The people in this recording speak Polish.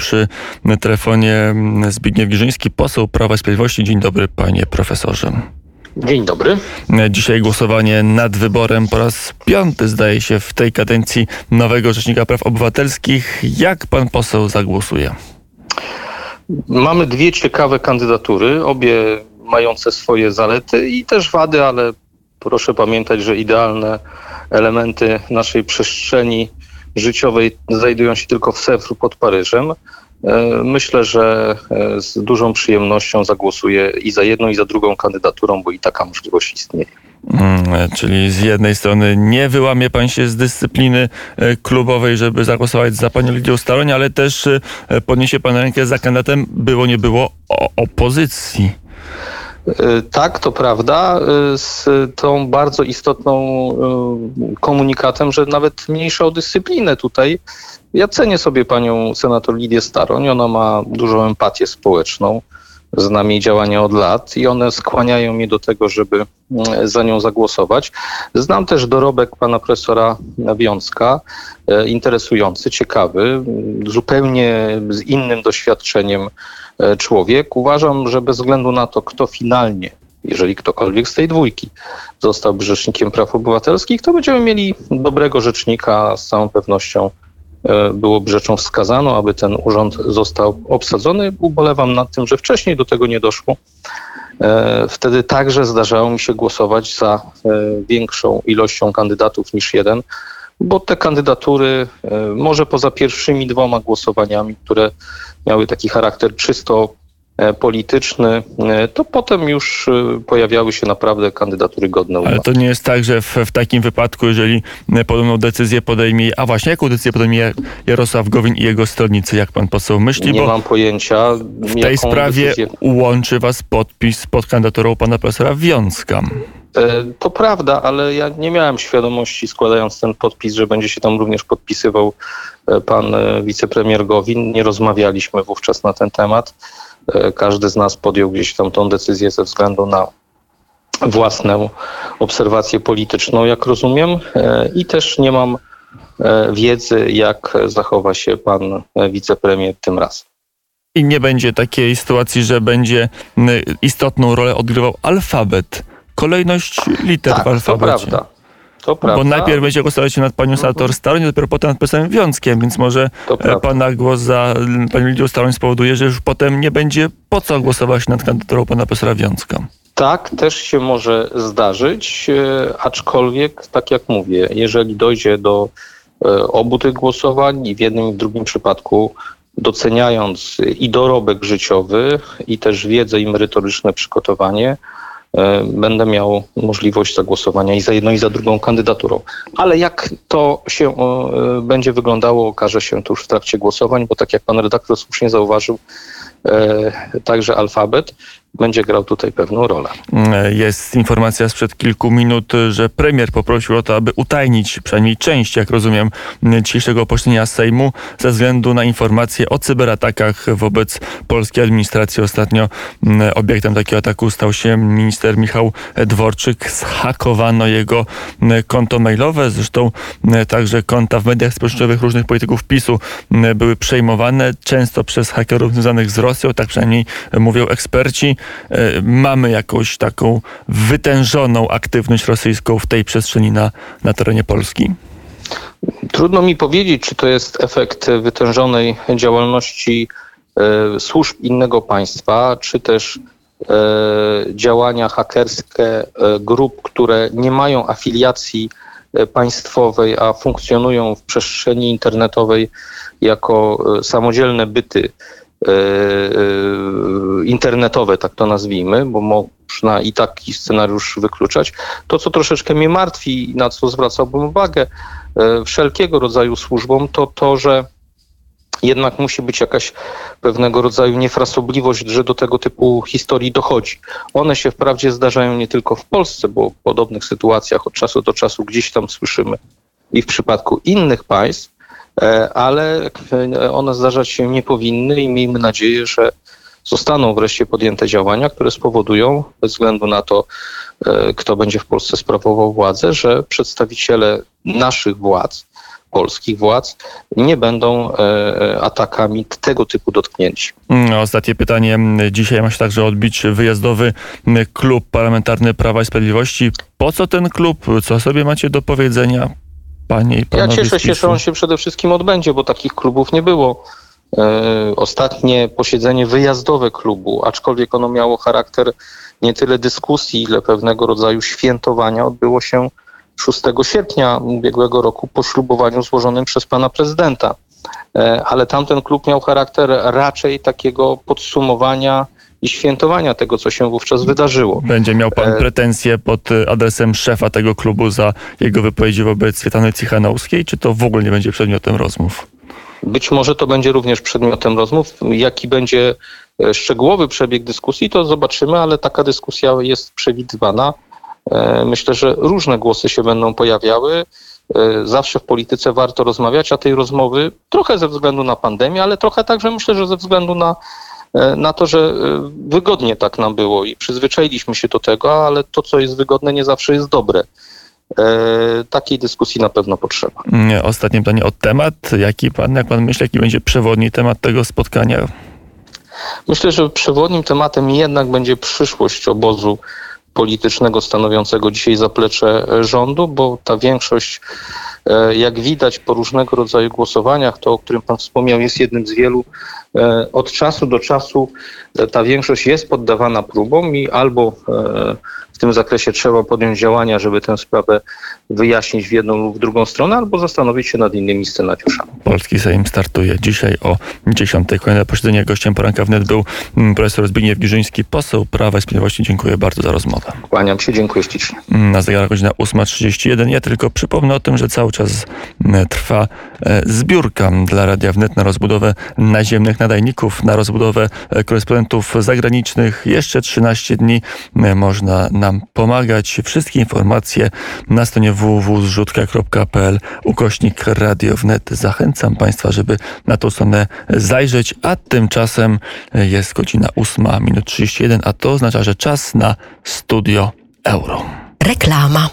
przy telefonie Zbigniew Giżyński, poseł Prawa i Sprawiedliwości. Dzień dobry, panie profesorze. Dzień dobry. Dzisiaj głosowanie nad wyborem po raz piąty, zdaje się, w tej kadencji nowego Rzecznika Praw Obywatelskich. Jak pan poseł zagłosuje? Mamy dwie ciekawe kandydatury, obie mające swoje zalety i też wady, ale proszę pamiętać, że idealne elementy naszej przestrzeni życiowej znajdują się tylko w Sewru pod Paryżem. E, myślę, że e, z dużą przyjemnością zagłosuję i za jedną, i za drugą kandydaturą, bo i taka możliwość istnieje. Hmm, czyli z jednej strony nie wyłamie pan się z dyscypliny e, klubowej, żeby zagłosować za panią Lidią Staroń, ale też podniesie pan rękę za kandydatem, było nie było, o opozycji. Tak, to prawda, z tą bardzo istotną komunikatem, że nawet mniejsza o dyscyplinę tutaj ja cenię sobie panią senator Lidię Staroń. Ona ma dużą empatię społeczną. Znam jej działania od lat i one skłaniają mnie do tego, żeby mm, za nią zagłosować. Znam też dorobek pana profesora Wiązka, e, interesujący, ciekawy, zupełnie z innym doświadczeniem e, człowiek. Uważam, że bez względu na to, kto finalnie jeżeli ktokolwiek z tej dwójki zostałby rzecznikiem praw obywatelskich, to będziemy mieli dobrego rzecznika z całą pewnością byłoby rzeczą wskazaną, aby ten urząd został obsadzony. Ubolewam nad tym, że wcześniej do tego nie doszło. E, wtedy także zdarzało mi się głosować za e, większą ilością kandydatów niż jeden, bo te kandydatury, może poza pierwszymi dwoma głosowaniami, które miały taki charakter czysto E, polityczny, e, to potem już e, pojawiały się naprawdę kandydatury godne uwagi. Ale to nie jest tak, że w, w, takim wypadku, jeżeli podobną decyzję podejmie, a właśnie jaką decyzję podejmie Jarosław Gowin i jego stronnicy, jak pan poseł myśli? Nie mam pojęcia. W tej sprawie decyzję... łączy was podpis pod kandydaturą pana profesora Wiązka. To prawda, ale ja nie miałem świadomości, składając ten podpis, że będzie się tam również podpisywał pan wicepremier Gowin. Nie rozmawialiśmy wówczas na ten temat. E, każdy z nas podjął gdzieś tam tą decyzję ze względu na własną obserwację polityczną, jak rozumiem, e, i też nie mam e, wiedzy, jak zachowa się pan wicepremier tym razem. I nie będzie takiej sytuacji, że będzie istotną rolę odgrywał alfabet, kolejność liter tak, w alfabecie. To prawda. To prawda. Bo najpierw będzie głosować się nad panią senator Staroń, dopiero potem nad posłem Wiązkiem, więc może e, pana głos za panią Lidią Staroń spowoduje, że już potem nie będzie po co głosować nad kandydaturą pana profesora Wiązka. Tak, też się może zdarzyć, e, aczkolwiek, tak jak mówię, jeżeli dojdzie do e, obu tych głosowań i w jednym i w drugim przypadku doceniając i dorobek życiowy, i też wiedzę i merytoryczne przygotowanie, będę miał możliwość zagłosowania i za jedną, i za drugą kandydaturą. Ale jak to się e, będzie wyglądało, okaże się to już w trakcie głosowań, bo tak jak pan redaktor słusznie zauważył, e, także alfabet będzie grał tutaj pewną rolę. Jest informacja sprzed kilku minut, że premier poprosił o to, aby utajnić przynajmniej część, jak rozumiem, dzisiejszego posiedzenia Sejmu ze względu na informacje o cyberatakach wobec polskiej administracji. Ostatnio mm, obiektem takiego ataku stał się minister Michał Dworczyk. Zhakowano jego mm, konto mailowe, zresztą mm, także konta w mediach społecznościowych różnych polityków PiSu były przejmowane często przez hakerów związanych z Rosją, tak przynajmniej mówią eksperci. E, mamy jakąś taką wytężoną aktywność rosyjską w tej przestrzeni na, na terenie Polski? Trudno mi powiedzieć, czy to jest efekt wytężonej działalności e, służb innego państwa, czy też e, działania hakerskie e, grup, które nie mają afiliacji e, państwowej, a funkcjonują w przestrzeni internetowej jako e, samodzielne byty internetowe, tak to nazwijmy, bo można i taki scenariusz wykluczać. To, co troszeczkę mnie martwi i na co zwracałbym uwagę e, wszelkiego rodzaju służbom, to to, że jednak musi być jakaś pewnego rodzaju niefrasobliwość, że do tego typu historii dochodzi. One się wprawdzie zdarzają nie tylko w Polsce, bo w podobnych sytuacjach od czasu do czasu gdzieś tam słyszymy i w przypadku innych państw, E, ale e, one zdarzać się nie powinny i miejmy nadzieję, że zostaną wreszcie podjęte działania, które spowodują, bez względu na to, e, kto będzie w Polsce sprawował władzę, że przedstawiciele naszych władz polskich władz nie będą e, atakami tego typu dotknięci. Mm, Ostatnie pytanie. Dzisiaj ma się także odbić wyjazdowy klub parlamentarny Prawa i Sprawiedliwości. Po co ten klub? Co sobie macie do powiedzenia, panie i Ja panowie cieszę z się, że on się przede wszystkim odbędzie, bo takich klubów nie było. E, Ostatnie posiedzenie wyjazdowe klubu, aczkolwiek ono miało charakter nie tyle dyskusji, ile pewnego rodzaju świętowania, odbyło się 6 sierpnia ubiegłego roku po ślubowaniu złożonym przez pana prezydenta. E, Ale tamten klub miał charakter raczej takiego podsumowania i świętowania tego, co się wówczas wydarzyło. Będzie miał pan E, pretensje pod y, adresem szefa tego klubu za jego wypowiedzi wobec Swietany Cichanowskiej, czy to w ogóle nie będzie przedmiotem rozmów? Być może to będzie również przedmiotem rozmów. Jaki będzie e, szczegółowy przebieg dyskusji, to zobaczymy, ale taka dyskusja jest przewidywana. E, Myślę, że różne głosy się będą pojawiały. E, Zawsze w polityce warto rozmawiać, a tej rozmowy trochę ze względu na pandemię, ale trochę także myślę, że ze względu na, e, na to, że e, wygodnie tak nam było i przyzwyczailiśmy się do tego, ale to, co jest wygodne, nie zawsze jest dobre. E, Takiej dyskusji na pewno potrzeba. Nie, Ostatnie pytanie o temat. Jaki pan, jak pan myśli, jaki będzie przewodni temat tego spotkania? Myślę, że przewodnim tematem jednak będzie przyszłość obozu politycznego stanowiącego dzisiaj zaplecze e, rządu, bo ta większość, e, jak widać po różnego rodzaju głosowaniach, to o którym Pan wspomniał, jest jednym z wielu. E, Od czasu do czasu e, ta większość jest poddawana próbom i albo e, w tym zakresie trzeba podjąć działania, żeby tę sprawę wyjaśnić w jedną lub w drugą stronę, albo zastanowić się nad innymi scenariuszami. Polski Sejm startuje dzisiaj o 10. Kolejne posiedzenie. Gościem poranka wnet był mm, profesor Zbigniew Giżyński, poseł Prawa i Sprawiedliwości. Dziękuję bardzo za rozmowę. Kłaniam się, dziękuję ślicznie. Na zegarach godzina 8.31. Ja tylko przypomnę o tym, że cały czas m, trwa e, zbiórka dla Radia Wnet na rozbudowę naziemnych nadajników, na rozbudowę e, korespondentów zagranicznych. Jeszcze 13 dni można nam pomagać. Wszystkie informacje na stronie www.zrzutka.pl ukośnik Radio Wnet. Zachęcam Państwa, żeby na tą stronę zajrzeć, a tymczasem e, jest godzina 8 minut 31, a to oznacza, że czas na studio euro. Reklama.